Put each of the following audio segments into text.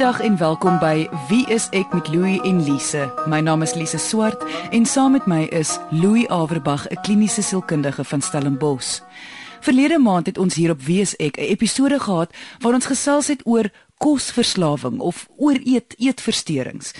Goeiedag en welkom by Wie is ek met Louie en Lise. My naam is Lise Swart en saam met my is Louie Averbag, 'n kliniese sielkundige van Stellenbosch. Verlede maand het ons hier op Wie is ek 'n episode gehad waar ons gesels het oor kosverslawing of ooreet eetversteurings.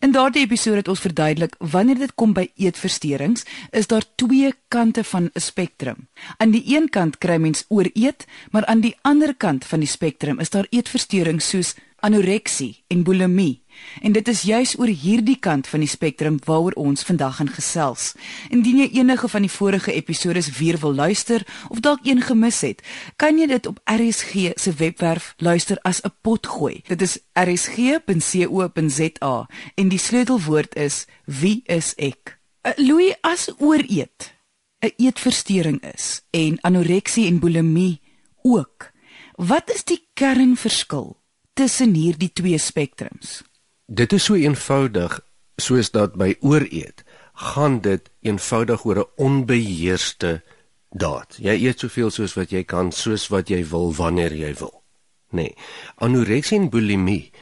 In daardie episode het ons verduidelik wanneer dit kom by eetversteurings, is daar twee kante van 'n spektrum. Aan die een kant kry mens ooreet, maar aan die ander kant van die spektrum is daar eetversteurings soos anoreksie en bulimie. En dit is juis oor hierdie kant van die spektrum waaroor ons vandag gaan gesels. Indien jy enige van die vorige episode se weer wil luister of dalk een gemis het, kan jy dit op RSG se webwerf luister as 'n pot gooi. Dit is rsg.co.za en die sleutelwoord is wie is ek? Uh, Louis as ooreet 'n eetversteuring is en anoreksie en bulimie ook. Wat is die kernverskil tussen hierdie twee spektrums? Dit is so eenvoudig soos dat by ooreet gaan dit eenvoudig oor 'n onbeheerste daad. Jy eet soveel soos wat jy kan, soos wat jy wil wanneer jy wil. Nee, anoreksie en bulimie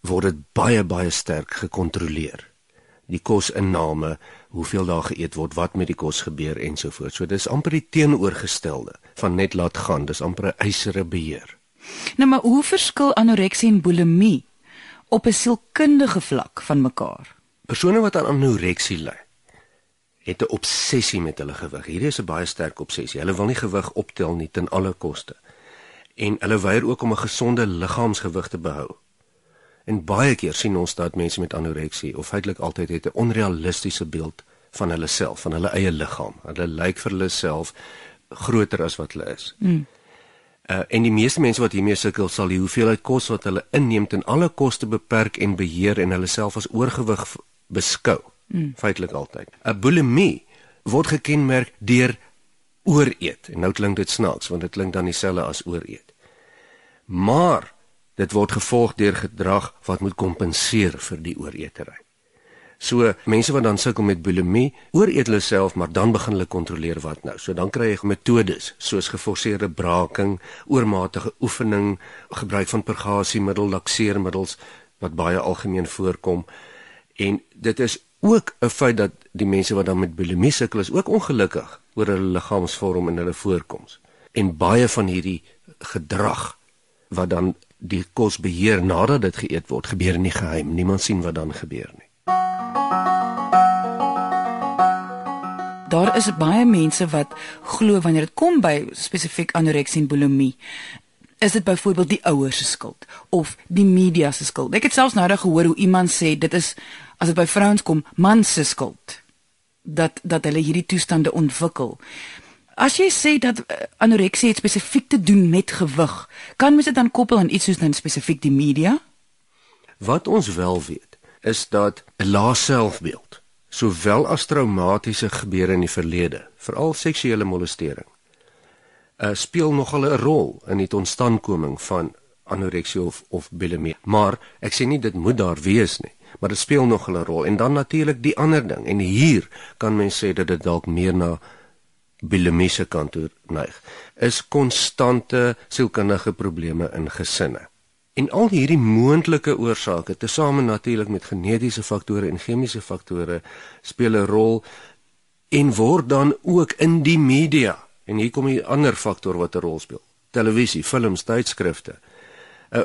word baie baie sterk gekontroleer. Die kosinname, hoeveel daar geëet word, wat met die kos gebeur ensovoorts. So dis amper die teenoorgestelde van net laat gaan, dis amper 'n eisere beheer. Nou maar hoe verskil anoreksie en bulimie op 'n sielkundige vlak van mekaar? Persone wat aan anoreksie ly, het 'n obsessie met hulle gewig. Hierdie is 'n baie sterk obsessie. Hulle wil nie gewig optel nie ten alle koste. En hulle weier ook om 'n gesonde liggaamsgewig te behou. En baie keer sien ons dat mense met anoreksie of feitelik altyd het 'n onrealistiese beeld van hulle self, van hulle eie liggaam. Hulle lyk vir hulle self groter as wat hulle is. Mm. Uh, en die meeste mense wat hiermee sukkel sal die hoeveelheid kos wat hulle inneem ten alle koste beperk en beheer en hulle self as oorgewig beskou. Mm. Feitelik altyd. 'n Bulimie word gekenmerk deur ooreet. En nou klink dit snaaks want dit klink dan dieselfde as ooreet. Maar dit word gevolg deur gedrag wat moet kompenseer vir die ooreetery. So mense wat dan sukkel met bulimie, ooreet hulle self, maar dan begin hulle kontroleer wat nou. So dan kry jy metodes soos geforseerde braaking, oormatige oefening, gebruik van purgasiemiddel, lakseermiddels wat baie algemeen voorkom. En dit is ook 'n feit dat die mense wat dan met bulimie sukkel is ook ongelukkig oor hulle liggaamsvorm en hulle voorkoms. En baie van hierdie gedrag wat dan die kos beheer nadat dit geëet word, gebeur in die geheim. Niemand sien wat dan gebeur nie. Daar is baie mense wat glo wanneer dit kom by spesifiek anoreksie en bulimie is dit byvoorbeeld die ouers se skuld of die media se skuld. Ek het selfs nou reg gehoor hoe iemand sê dit is as dit by vrouens kom, man se skuld dat dat hulle hierdie toestande ontwikkel. As jy sê dat uh, anoreksie spesifiek te doen met gewig, kan mens dit dan koppel aan iets soos dan spesifiek die media? Wat ons wel weet, is dat 'n lae selfbeeld sowel as traumatiese gebeure in die verlede, veral seksuele molestering, uh, speel nogal 'n rol in die totstandkoming van anoreksie of of bulimie. Maar ek sê nie dit moet daar wees nie, maar dit speel nogal 'n rol en dan natuurlik die ander ding. En hier kan mens sê dat dit dalk meer na bulimiese kant toe neig. Is konstante sielkundige probleme in gesinne. En al hierdie moontlike oorsake, tesame natuurlik met genetiese faktore en chemiese faktore, speel 'n rol en word dan ook in die media. En hier kom 'n ander faktor wat 'n rol speel. Televisie, films, tydskrifte. Uh,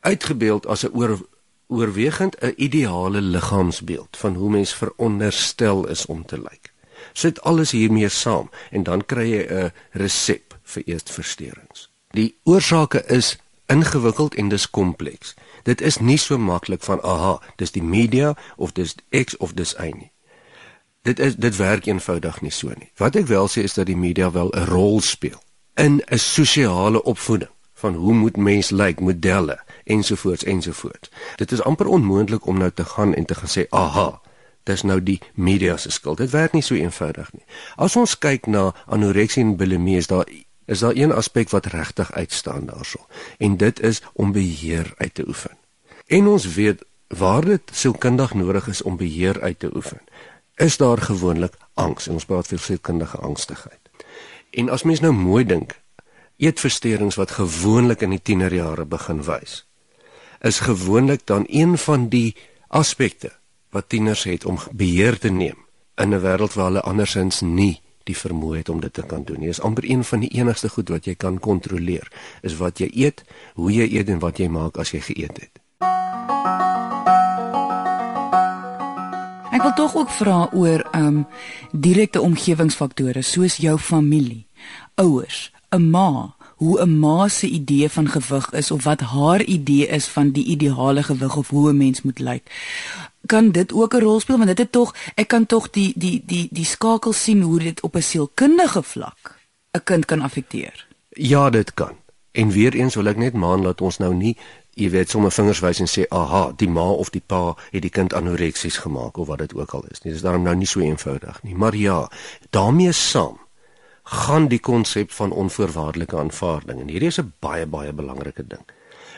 uitgebeeld as 'n oor, oorwegend 'n ideale liggaamsbeeld van hoe mens veronderstel is om te lyk. Sit alles hiermee saam en dan kry jy 'n resep vir eetversteurings. Die oorsake is ingewikkeld en dis kompleks. Dit is nie so maklik van aha, dis die media of dis X of dis Y nie. Dit is dit werk eenvoudig nie so nie. Wat ek wel sê is dat die media wel 'n rol speel in 'n sosiale opvoeding van hoe moet mens lyk, modelle ensovoorts ensovoorts. Dit is amper onmoontlik om nou te gaan en te gaan sê aha, dis nou die media se skuld. Dit werk nie so eenvoudig nie. As ons kyk na anoreksie en bulimie, is daar is daar een aspek wat regtig uitstaan daarso en dit is om beheer uit te oefen. En ons weet waar dit sielkundig nodig is om beheer uit te oefen. Is daar gewoonlik angs en ons praat vir sielkundige angstigheid. En as mens nou mooi dink, eetversteurings wat gewoonlik in die tienerjare begin wys, is gewoonlik dan een van die aspekte wat tieners het om beheer te neem in 'n wêreld waar hulle andersins nie die vermoë het om dit te kan doen. Dit is amper een van die enigste goed wat jy kan kontroleer, is wat jy eet, hoe jy eet en wat jy maak as jy geëet het. Ek wil tog ook vra oor um direkte omgewingsfaktore soos jou familie, ouers, 'n ma, hoe 'n ma se idee van gewig is of wat haar idee is van die ideale gewig of hoe 'n mens moet lyk. Kan dit ook 'n rol speel want dit het tog ek kan tog die die die die skakel sien hoe dit op 'n sielkundige vlak 'n kind kan affekteer. Ja, dit kan. En weer eens wil ek net maan laat ons nou nie jy weet sommer vingers wys en sê aha, die ma of die pa het die kind anoreksies gemaak of wat dit ook al is nie. Dit is daarom nou nie so eenvoudig nie. Maar ja, daarmee saam gaan die konsep van onvoorwaardelike aanvaarding en hierdie is 'n baie baie belangrike ding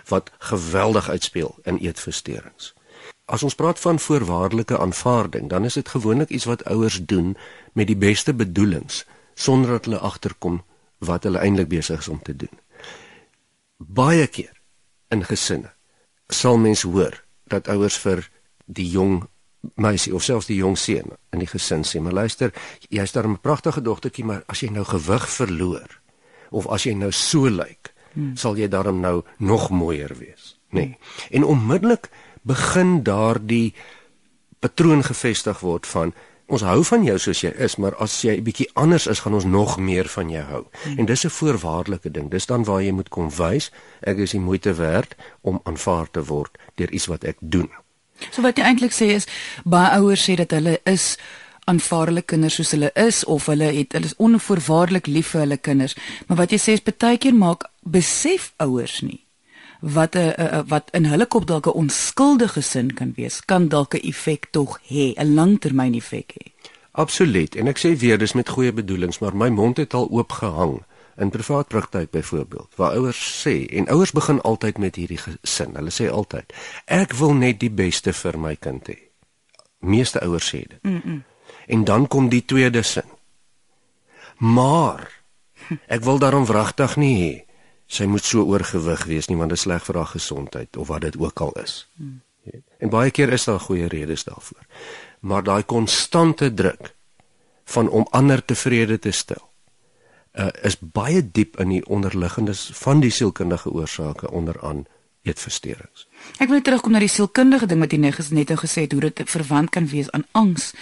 wat geweldig uitspeel in eetversteurings. As ons praat van voorwaardelike aanvaarding, dan is dit gewoonlik iets wat ouers doen met die beste bedoelings sonder dat hulle agterkom wat hulle eintlik besig is om te doen. Baie keer in gesinne sal mens hoor dat ouers vir die jong meisie of selfs die jong seun in die gesin sê, maar luister, jy's daar 'n pragtige dogtertjie, maar as jy nou gewig verloor of as jy nou so lyk, hmm. sal jy daarom nou nog mooier wees, nê? Nee. Hmm. En onmiddellik begin daardie patroon gevestig word van ons hou van jou soos jy is, maar as jy 'n bietjie anders is, gaan ons nog meer van jou hou. Hmm. En dis 'n voorwaardelike ding. Dis dan waar jy moet kom wys ek is die moeite werd om aanvaar te word deur iets wat ek doen. So wat jy eintlik sê is baie ouers sê dat hulle is aanvaar hulle kinders soos hulle is of hulle het hulle is onvoorwaardelik lief vir hulle kinders. Maar wat jy sê is baie keer maak besef ouers nie wat 'n wat in hulle kop dalk 'n onskuldige sin kan wees, kan dalk 'n effek tog hê, 'n langtermyn effek hê. Absoluut. En ek sê weer dis met goeie bedoelings, maar my mond het al oop gehang in privaat praktyk byvoorbeeld waar ouers sê en ouers begin altyd met hierdie gesin. Hulle sê altyd ek wil net die beste vir my kind hê. Meeste ouers sê dit. Mm -mm. En dan kom die tweede sin. Maar ek wil daarom wragtig nie hê sy moet so oorgewig wees nie want dit is sleg vir haar gesondheid of wat dit ook al is. Mm. En baie keer is daar goeie redes daarvoor. Maar daai konstante druk van om ander tevrede te stel uh, is baie diep in die onderliggendes van die sielkundige oorsake onderaan eetversteurings. Ek wil terugkom na die sielkundige ding wat jy net nou gesê het hoe dit verwant kan wees aan angs.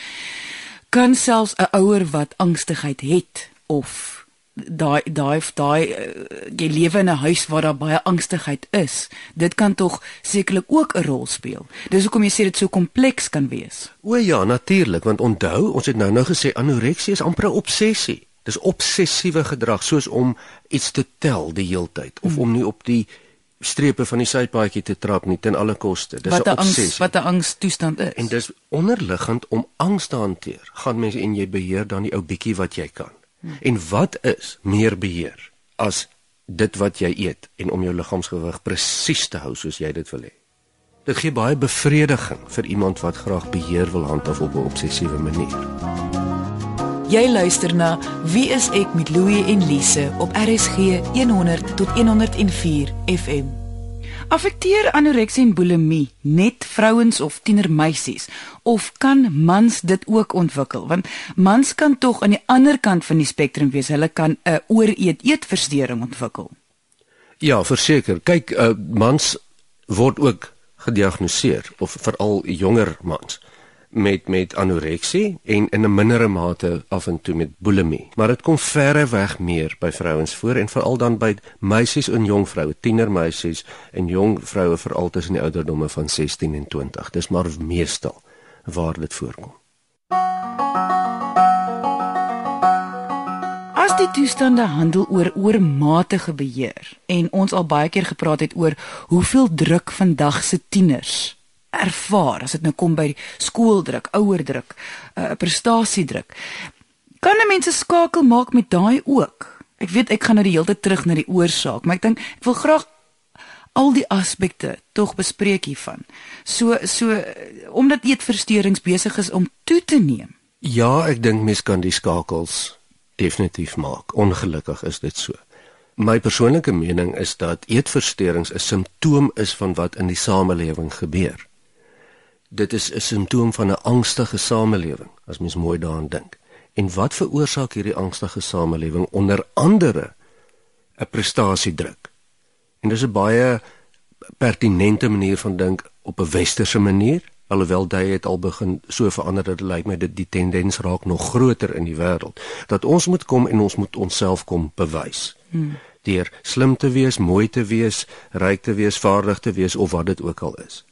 Kan selfs 'n ouer wat angstigheid het of daai daai daai uh, jy lewe in 'n huis waar daar baie angstigheid is. Dit kan tog sekerlik ook 'n rol speel. Dis hoekom jy sê dit so kompleks kan wees. O ja, natuurlik, want onthou, ons het nou nou gesê anoreksie is amper 'n obsessie. Dis obsessiewe gedrag soos om iets te tel die heeltyd of hmm. om nie op die strepe van die sypaadjie te trap nie ten alle koste. Dis 'n obsessie. Wat 'n angstoestand is. En dis onderliggend om angs te hanteer. Gaan mense en jy beheer dan die ou bietjie wat jy kan. Hmm. En wat is meer beheer as dit wat jy eet en om jou liggaamsgewig presies te hou soos jy dit wil hê? Dit gee baie bevrediging vir iemand wat graag beheer wil handhaaf op 'n obsessiewe manier. Jy luister na Wie is ek met Louie en Lise op RSG 100 tot 104 FM. Affekteer anoreksie en bulimie net vrouens of tienermeisies of kan mans dit ook ontwikkel? Want mans kan tog aan die ander kant van die spektrum wees. Hulle kan 'n ooreet eetversteuring ontwikkel. Ja, verseker. Kyk, uh, mans word ook gediagnoseer of veral jonger mans met met anoreksie en in 'n mindere mate af en toe met bulimie. Maar dit kom verre weg meer by vrouens voor en veral dan by meisies en jong vroue, tienermeisies en jong vroue veral tussen die ouderdomme van 16 en 20. Dis maar meestal waar dit voorkom. As die toestande handel oor oormatige beheer en ons al baie keer gepraat het oor hoeveel druk vandag se tieners ervaar as dit nou kom by skooldruk, ouerdruk, uh, prestasiedruk. Kan 'n mens 'n skakel maak met daai ook? Ek weet ek gaan nou die hele tyd terug na die oorsaak, maar ek dink ek wil graag al die aspekte tog bespreek hiervan. So so omdat eetversteurings besig is om toe te neem. Ja, ek dink mens kan die skakels definitief maak. Ongelukkig is dit so. My persoonlike mening is dat eetversteurings 'n simptoom is van wat in die samelewing gebeur. Dit is 'n simptoom van 'n angstige samelewing as mens mooi daaraan dink. En wat veroorsaak hierdie angstige samelewing onder andere 'n prestasiedruk? En dis 'n baie pertinente manier van dink op 'n westerse manier alhoewel dit het al begin so verander dat dit lyk my dit die tendens raak nog groter in die wêreld dat ons moet kom en ons moet onsself kom bewys. Hmm. Deur slim te wees, mooi te wees, ryk te wees, vaardig te wees of wat dit ook al is.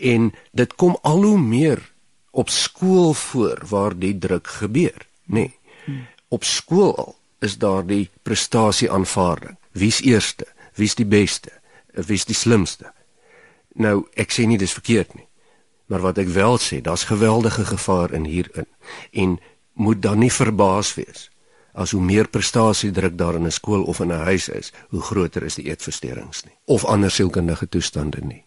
En dit kom al hoe meer op skool voor waar die druk gebeur, nê. Nee. Hmm. Op skool al is daar die prestasie aanvaarding. Wie's eerste? Wie's die beste? Wie's die slimste? Nou, ek sê nie dis verkeerd nie. Maar wat ek wel sê, daar's geweldige gevaar in hierin en moet dan nie verbaas wees as hoe meer prestasiedruk daar in 'n skool of in 'n huis is, hoe groter is die eetversteurings nie of ander sielkundige toestande nie.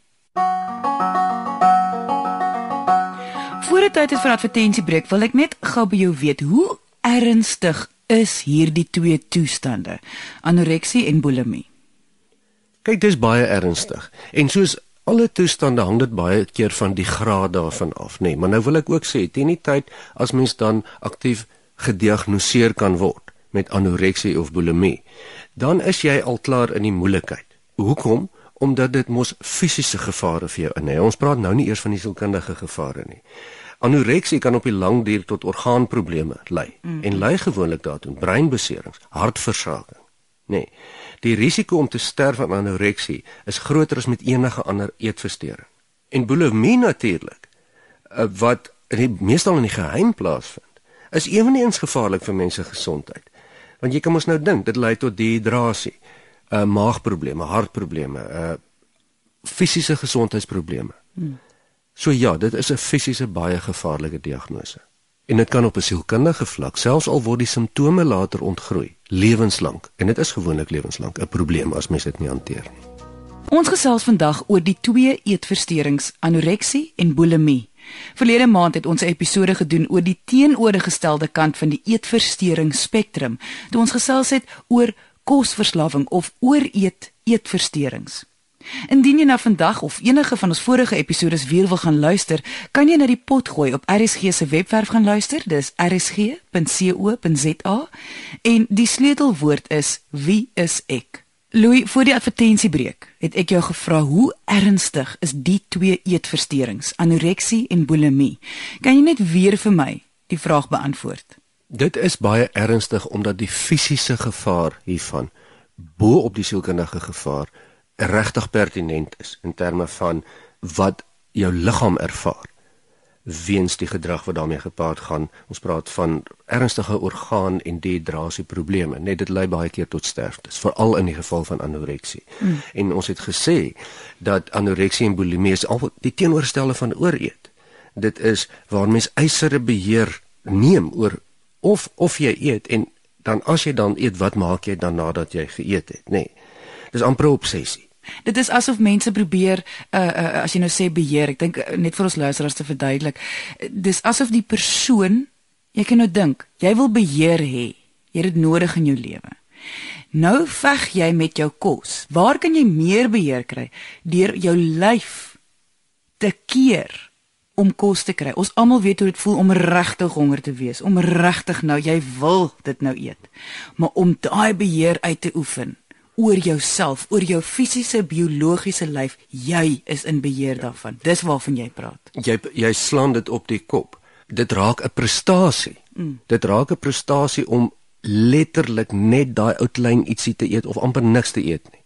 Voordat dit vir advertensiebreek, wil ek net gou by jou weet, hoe ernstig is hierdie twee toestande, anoreksie en bulimie? Kyk, dis baie ernstig. En soos alle toestande hang dit baie keer van die graad daarvan af, nê. Nee, maar nou wil ek ook sê, teen die tyd as mens dan aktief gediagnoseer kan word met anoreksie of bulimie, dan is jy al klaar in die moeilikheid. Hoekom? Omdat dit mos fisiese gevare vir jou in hê. Ons praat nou nie eers van die sielkundige gevare nie. Anoreksie kan op die lang duur tot orgaanprobleme lei mm. en lei gewoonlik daartoe breinbeserings, hartversaking. Nee. Die risiko om te sterf aan anoreksie is groter as met enige ander eetversteuring. En bulimie natuurlik, eh, wat in die meestal in die geheim plaasvind, is eweneens gevaarlik vir mense gesondheid. Want jy kan mos nou dink, dit lei tot dehydrasie, uh maagprobleme, hartprobleme, uh fisiese gesondheidsprobleme. Hmm. So ja, dit is 'n fisiese baie gevaarlike diagnose. En dit kan op 'n sielkundige vlak, selfs al word die simptome later ontgroei, lewenslank en dit is gewoonlik lewenslank 'n probleem as mens dit nie hanteer nie. Ons gesels vandag oor die twee eetversteurings, anoreksie en bulimie. Verlede maand het ons 'n episode gedoen oor die teenoorgestelde kant van die eetversteuring spektrum, toe ons gesels het oor kosverslawing of ooreet eetversteurings. Indien jy nou vandag of enige van ons vorige episode se weer wil gaan luister, kan jy na die pot gooi op RSG se webwerf gaan luister. Dis rsg.co.za en die sleutelwoord is wie is ek? Louis, voor die advertensiebreek het ek jou gevra hoe ernstig is die twee eetversteurings, anoreksie en bulimie? Kan jy net weer vir my die vraag beantwoord? Dit is baie ernstig omdat die fisiese gevaar hiervan bo op die sielkundige gevaar regtig pertinent is in terme van wat jou liggaam ervaar weens die gedrag wat daarmee gepaard gaan. Ons praat van ernstige orgaan en dehydrasie probleme. Net dit lei baie keer tot sterftes, veral in die geval van anoreksie. Mm. En ons het gesê dat anoreksie en bulimie is al die teenoorstelle van ooreet. Dit is waar mens eisere beheer neem oor of of jy eet en dan as jy dan eet, wat maak jy dan nadat jy geëet het, nê? Nee. Dis amper obsessie. Dit is asof mense probeer uh, uh as jy nou sê beheer, ek dink uh, net vir ons luisteraars te verduidelik. Dis asof die persoon, jy kan nou dink, jy wil beheer hê. Jy het dit nodig in jou lewe. Nou veg jy met jou kos. Waar kan jy meer beheer kry? Deur jou lyf te keer om kos te kry. Ons almal weet hoe dit voel om regtig honger te wees, om regtig nou jy wil dit nou eet. Maar om daai beheer uit te oefen oor jouself, oor jou fisiese biologiese lyf. Jy is in beheer daarvan. Dis waarvan jy praat. Jy jy slaan dit op die kop. Dit raak 'n prestasie. Mm. Dit raak 'n prestasie om letterlik net daai ou klein ietsie te eet of amper niks te eet nie.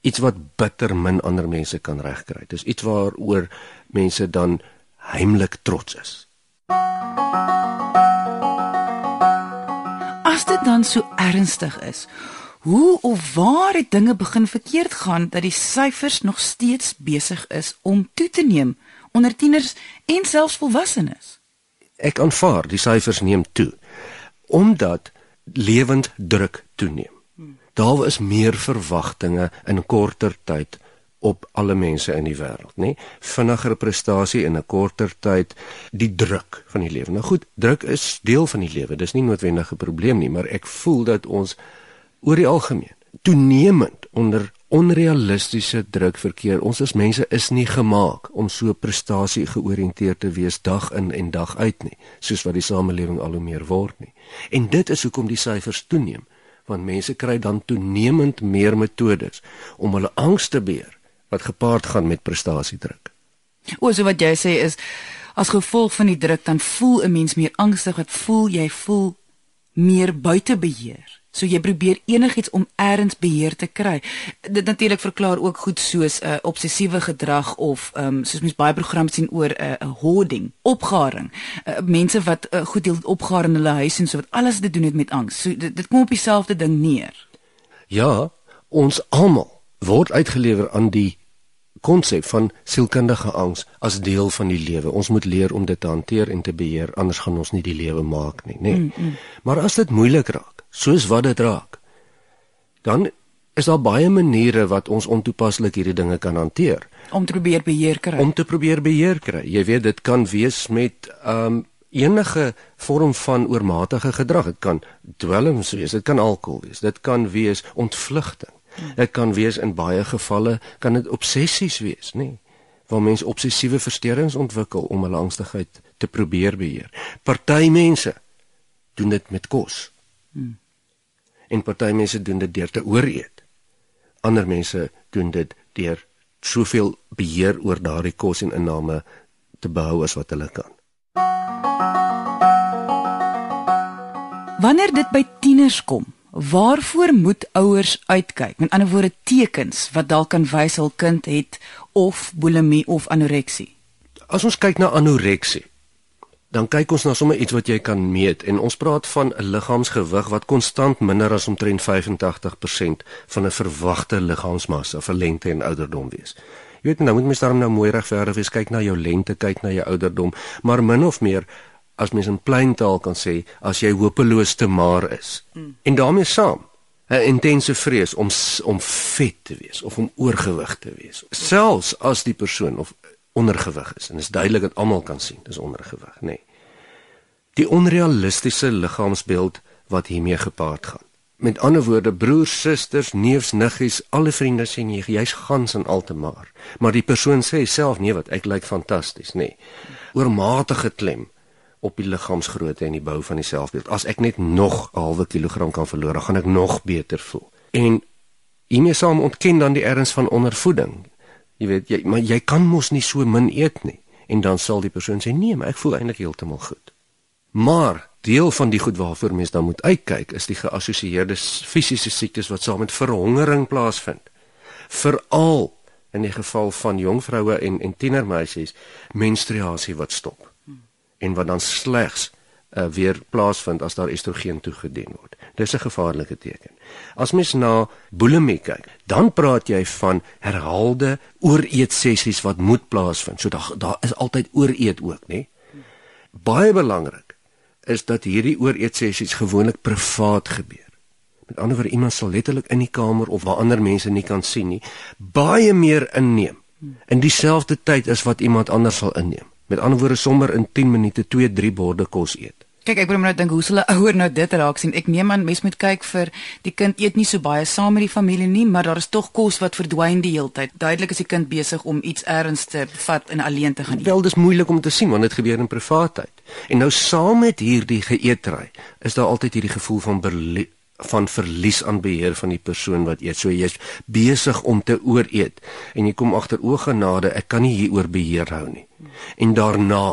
Iets wat bitter min ander mense kan regkry. Dis iets waaroor mense dan heimlik trots is. As dit dan so ernstig is, hoe of waar het dinge begin verkeerd gaan dat die syfers nog steeds besig is om toe te neem onder tieners en selfs volwassenes? Ek aanvaar die syfers neem toe omdat lewend druk toeneem. Daar is meer verwagtinge in korter tyd op alle mense in die wêreld, nê? Vinniger prestasie in 'n korter tyd, die druk van die lewe. Nou goed, druk is deel van die lewe. Dis nie noodwendig 'n probleem nie, maar ek voel dat ons oor die algemeen toenemend onder onrealistiese druk verkeer. Ons as mense is nie gemaak om so prestasie georiënteerd te wees dag in en dag uit nie, soos wat die samelewing al hoe meer word nie. En dit is hoekom die syfers toeneem, want mense kry dan toenemend meer metodes om hulle angs te beheer wat gepaard gaan met prestasiedruk. O, so wat jy sê is as gevolg van die druk dan voel 'n mens meer angstig, wat voel jy voel meer buite beheer. So jy probeer enigiets om eers beheer te kry. Dit natuurlik verklaar ook goed soos 'n uh, obsessiewe gedrag of ehm um, soos mens baie programme sien oor 'n uh, hoarding, opgaring. Uh, mense wat uh, goed deel opgaar in hulle huis en so wat alles te doen het met angs. So dit, dit kom op dieselfde ding neer. Ja, ons almal word uitgelewer aan die konsep van sielkundige angs as deel van die lewe. Ons moet leer om dit te hanteer en te beheer, anders gaan ons nie die lewe maak nie, nê. Nee. Mm, mm. Maar as dit moeilik raak, soos wat dit raak, dan is daar baie maniere wat ons ontoepaslik hierdie dinge kan hanteer om te probeer beheer kry. Om te probeer beheer kry. Jy weet dit kan wees met um enige vorm van oormatige gedrag. Dit kan dwelms wees, dit kan alkohol wees, dit kan wees ontvlugting. Dit kan wees in baie gevalle kan dit obsessies wees, nê? Nee, waar mense obsessiewe versteurings ontwikkel om hulle angstigheid te probeer beheer. Party mense doen dit met kos. Hmm. En party mense doen dit deur te ooreet. Ander mense doen dit deur soveel beheer oor daardie kos en inname te behou as wat hulle kan. Wanneer dit by tieners kom, Waarvoor moet ouers uitkyk? Met ander woorde tekens wat dalk kan wys hul kind het of bulimie of anoreksie. As ons kyk na anoreksie, dan kyk ons na sommer iets wat jy kan meet en ons praat van 'n liggaamsgewig wat konstant minder as omtrent 85% van 'n verwagte liggaamsmassa vir lengte en ouderdom wees. Jy weet nou moet mens daarom nou mooi regverdig wees, kyk na jou lengte, kyk na jou ouderdom, maar min of meer as mens in plain taal kan sê as jy hopeloos te maar is. Mm. En daarmee saam 'n intense vrees om om vet te wees of om oorgewig te wees. Selfs as die persoon of ondergewig is en dit is duidelik dat almal kan sien dis ondergewig, nê. Nee. Die onrealistiese liggaamsbeeld wat hiermee gepaard gaan. Met ander woorde, broers, susters, neefs, niggies, alle vriende sê jy jy's gans en altemar. Maar die persoon sê self nee wat ek lyk fantasties, nê. Nee. Oormatige klem op die liggaamsgrootte en die bou van die selfbeeld. As ek net nog 'n halwe kilogram kan verloor, dan gaan ek nog beter voel. En hiermee saam ontken dan die erns van ondervoeding. Jy weet, jy maar jy kan mos nie so min eet nie. En dan sal die persoon sê nee, maar ek voel eintlik heeltemal goed. Maar deel van die goed waarvoor mens dan moet uitkyk is die geassosieerde fisiese siektes wat saam met verhongering plaasvind. Veral in die geval van jong vroue en en tienermeisies, menstruasie wat stop en wat dan slegs uh, weer plaasvind as daar estrogen toegedien word. Dis 'n gevaarlike teken. As mens na bulimie kyk, dan praat jy van herhaalde ooreet sessies wat moet plaasvind. So daar daar is altyd ooreet ook, nê? Baie belangrik is dat hierdie ooreet sessies gewoonlik privaat gebeur. Met ander woorde, iemand sal letterlik in die kamer of waar ander mense nie kan sien nie, baie meer inneem in dieselfde tyd as wat iemand anders sal inneem. Met ander woorde sommer in 10 minute 2 3 borde kos eet. Kyk, ek probeer nou dink hoe hulle ouer nou dit raak sien. Ek neem aan mens moet kyk vir die kind eet nie so baie saam met die familie nie, maar daar is tog kos wat verdwyn die hele tyd. Duidelik is die kind besig om iets erns te vat en alleen te gaan eet. Wel, dis moeilik om te sien want dit gebeur in privaatheid. En nou saam met hierdie geëetry, is daar altyd hierdie gevoel van van verlies aan beheer van die persoon wat eet. So jy's besig om te ooreet en jy kom agter o genade, ek kan nie hieroor beheer hou nie en daarna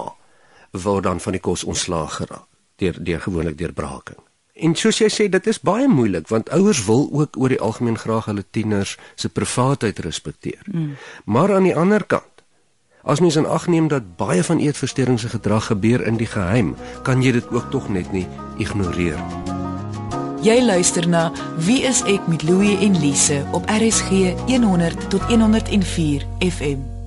word dan van die kos ontslaag geraak deur deur gewoonlik deur braking. En soos jy sê, dit is baie moeilik want ouers wil ook oor die algemeen graag hulle tieners se privaatheid respekteer. Mm. Maar aan die ander kant, as mens in ag neem dat baie van eetversteurings se gedrag gebeur in die geheim, kan jy dit ook tog net nie ignoreer. Jy luister na Wie is ek met Louie en Lise op RSG 100 tot 104 FM.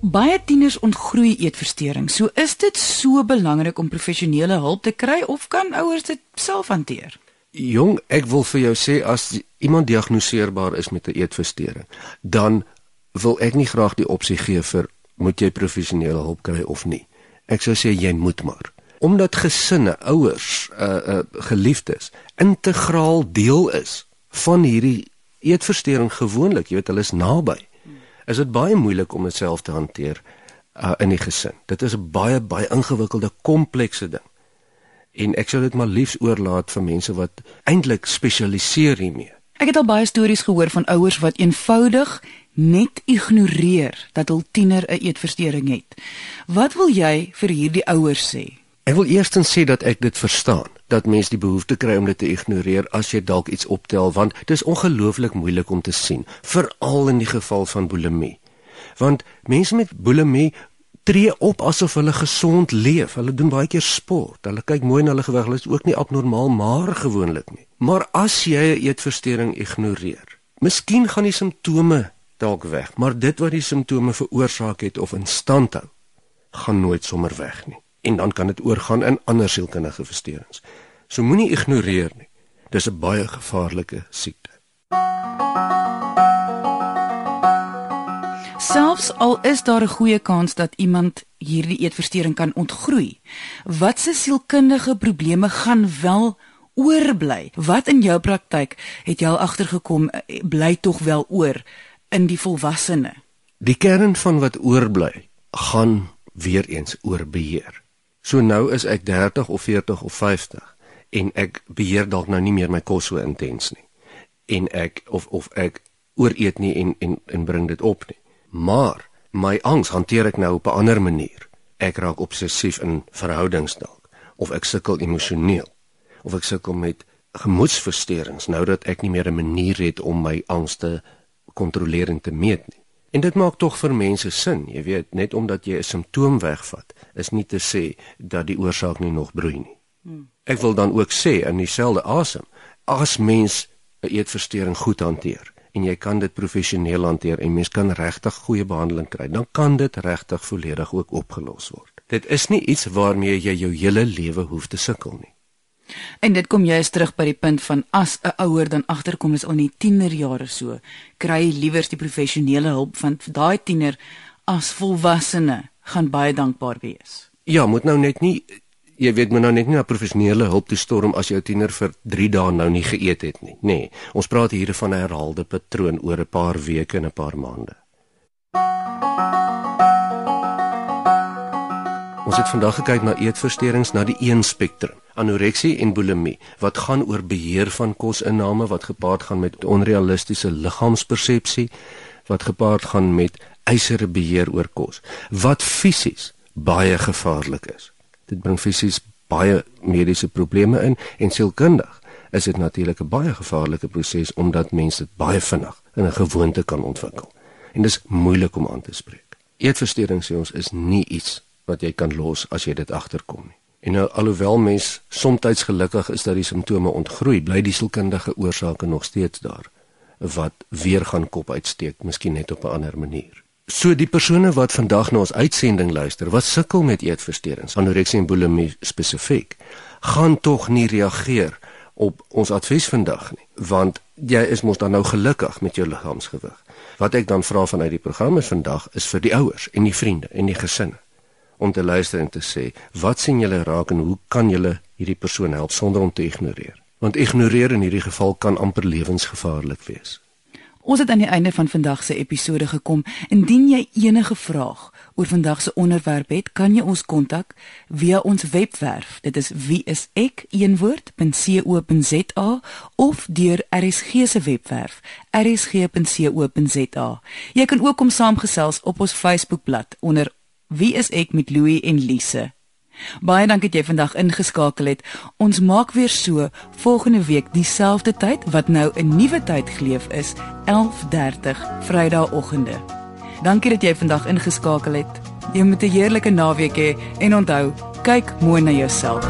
Baie tieners ontgroei eetversteurings. So is dit so belangrik om professionele hulp te kry of kan ouers dit self hanteer? Jong, ek wil vir jou sê as iemand diagnoseerbaar is met 'n eetversteuring, dan wil ek nie graag die opsie gee vir moet jy professionele hulp kry of nie. Ek sou sê jy moet maar. Omdat gesinne, ouers, uh uh geliefdes integraal deel is van hierdie eetversteuring gewoonlik, jy weet, hulle is naby. Is dit baie moeilik om dit self te hanteer uh, in die gesin. Dit is 'n baie baie ingewikkelde, komplekse ding. En ek sou dit maar liefs oorlaat vir mense wat eintlik spesialiseer hiermee. Ek het al baie stories gehoor van ouers wat eenvoudig net ignoreer dat hul tiener 'n eetversteuring het. Wat wil jy vir hierdie ouers sê? Ek wil eerstens sê dat ek dit verstaan dat mens die behoefte kry om dit te ignoreer as jy dalk iets optel want dit is ongelooflik moeilik om te sien veral in die geval van bulimie want mense met bulimie tree op asof hulle gesond leef. Hulle doen baie keer sport. Hulle kyk mooi na hulle gewig. Hulle is ook nie abnormaal maar gewoonlik nie. Maar as jy 'n eetversteuring ignoreer, miskien gaan die simptome dalk weg, maar dit wat die simptome veroorsaak het of in stand hou, gaan nooit sommer weg nie. En dan kan dit oorgaan in ander sielkundige versteurings. So moenie ignoreer nie. Dis 'n baie gevaarlike siekte. Selfs al is daar 'n goeie kans dat iemand hierdie eetversteuring kan ontgroei, watse sielkundige probleme gaan wel oorbly? Wat in jou praktyk het jy al agtergekom eh, bly tog wel oor in die volwassene? Die kern van wat oorbly gaan weer eens oor beheer. So nou is ek 30 of 40 of 50 en ek beheer dalk nou nie meer my kos so intens nie. En ek of of ek ooreet nie en en en bring dit op nie. Maar my angs hanteer ek nou op 'n ander manier. Ek raak obsessief in verhoudings dalk of ek sukkel emosioneel of ek sukkel met gemoedsversteurings nou dat ek nie meer 'n manier het om my angste kontrolerend te meet nie. En dit maak tog vir mense sin, jy weet, net omdat jy 'n simptoom wegvat, is nie te sê dat die oorsaak nie nog broei nie. Hmm. Ek wil dan ook sê in dieselfde asem, as mens 'n eetversteuring goed hanteer, en jy kan dit professioneel hanteer en mens kan regtig goeie behandeling kry, dan kan dit regtig volledig ook opgelos word. Dit is nie iets waarmee jy jou hele lewe hoef te sukkel nie. En dit kom juist terug by die punt van as 'n ouer dan agterkom is al in die tienerjare so, kry jy liewer die professionele hulp van daai tiener as volwassene gaan baie dankbaar wees. Ja, moet nou net nie jy weet men nou net nie na professionele hulp toe storm as jou tiener vir 3 dae nou nie geëet het nie. Nee, ons praat hier van 'n herhaalde patroon oor 'n paar weke en 'n paar maande. Ons het vandag gekyk na eetversteurings na die een spektrum, anoreksie en bulimie, wat gaan oor beheer van kosinname wat gepaard gaan met onrealistiese liggaamspersepsie, wat gepaard gaan met eisere beheer oor kos, wat fisies baie gevaarlik is dit bring fisies baie mediese probleme in en sielkundig is dit natuurlik 'n baie gevaarlike proses omdat mense dit baie vinnig in 'n gewoonte kan ontwikkel en dis moeilik om aan te spreek. Eetversteuring sê ons is nie iets wat jy kan los as jy dit agterkom nie. En nou alhoewel mens soms gelukkig is dat die simptome ontgroei, bly die sielkundige oorsake nog steeds daar wat weer gaan kop uitsteek, miskien net op 'n ander manier. So die persone wat vandag na ons uitsending luister, wat sukkel met eetversteurings, anoreksie en bulimie spesifiek, gaan tog nie reageer op ons advies vandag nie, want jy is mos dan nou gelukkig met jou liggaamsgewig. Wat ek dan vra vanuit die programme vandag is vir die ouers en die vriende en die gesinne om te luister en te sê, wat sien julle raak en hoe kan julle hierdie persoon help sonder om te ignoreer? Want ignoreer in hierdie geval kan amper lewensgevaarlik wees. Ons het aan die einde van vandag se episode gekom. Indien jy enige vraag oor vandag se onderwerp het, kan jy ons kontak via ons webwerf. Dit is wieisek.co.za of deur RSG se webwerf rsg.co.za. Jy kan ook kom saamgesels op ons Facebookblad onder Wie is ek met Louie en Lise. Baie dankie dat jy vandag ingeskakel het. Ons maak weer so volgende week dieselfde tyd wat nou 'n nuwe tyd geleef is, 11:30 Vrydagoggende. Dankie dat jy vandag ingeskakel het. Jy moet 'n heerlike naweek hê en onthou, kyk mooi na jouself.